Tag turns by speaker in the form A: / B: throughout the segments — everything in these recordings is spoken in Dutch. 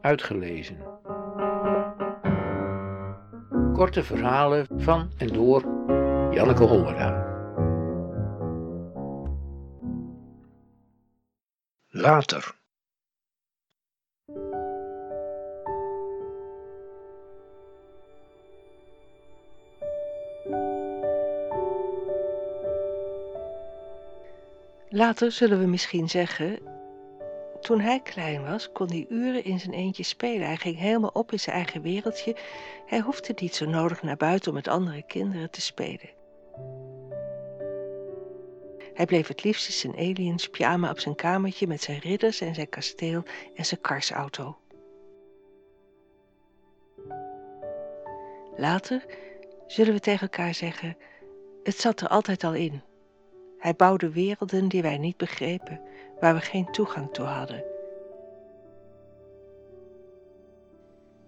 A: uitgelezen. Korte verhalen van en door Janneke Hollera. Later.
B: Later zullen we misschien zeggen, toen hij klein was, kon hij uren in zijn eentje spelen. Hij ging helemaal op in zijn eigen wereldje. Hij hoefde niet zo nodig naar buiten om met andere kinderen te spelen. Hij bleef het liefst in zijn aliens pyjama op zijn kamertje met zijn ridders en zijn kasteel en zijn karsauto. Later zullen we tegen elkaar zeggen, het zat er altijd al in. Hij bouwde werelden die wij niet begrepen, waar we geen toegang toe hadden.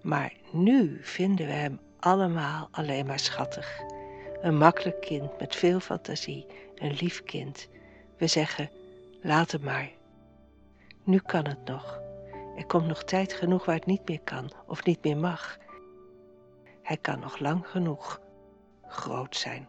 B: Maar nu vinden we hem allemaal alleen maar schattig. Een makkelijk kind met veel fantasie, een lief kind. We zeggen, laat hem maar. Nu kan het nog. Er komt nog tijd genoeg waar het niet meer kan of niet meer mag. Hij kan nog lang genoeg groot zijn.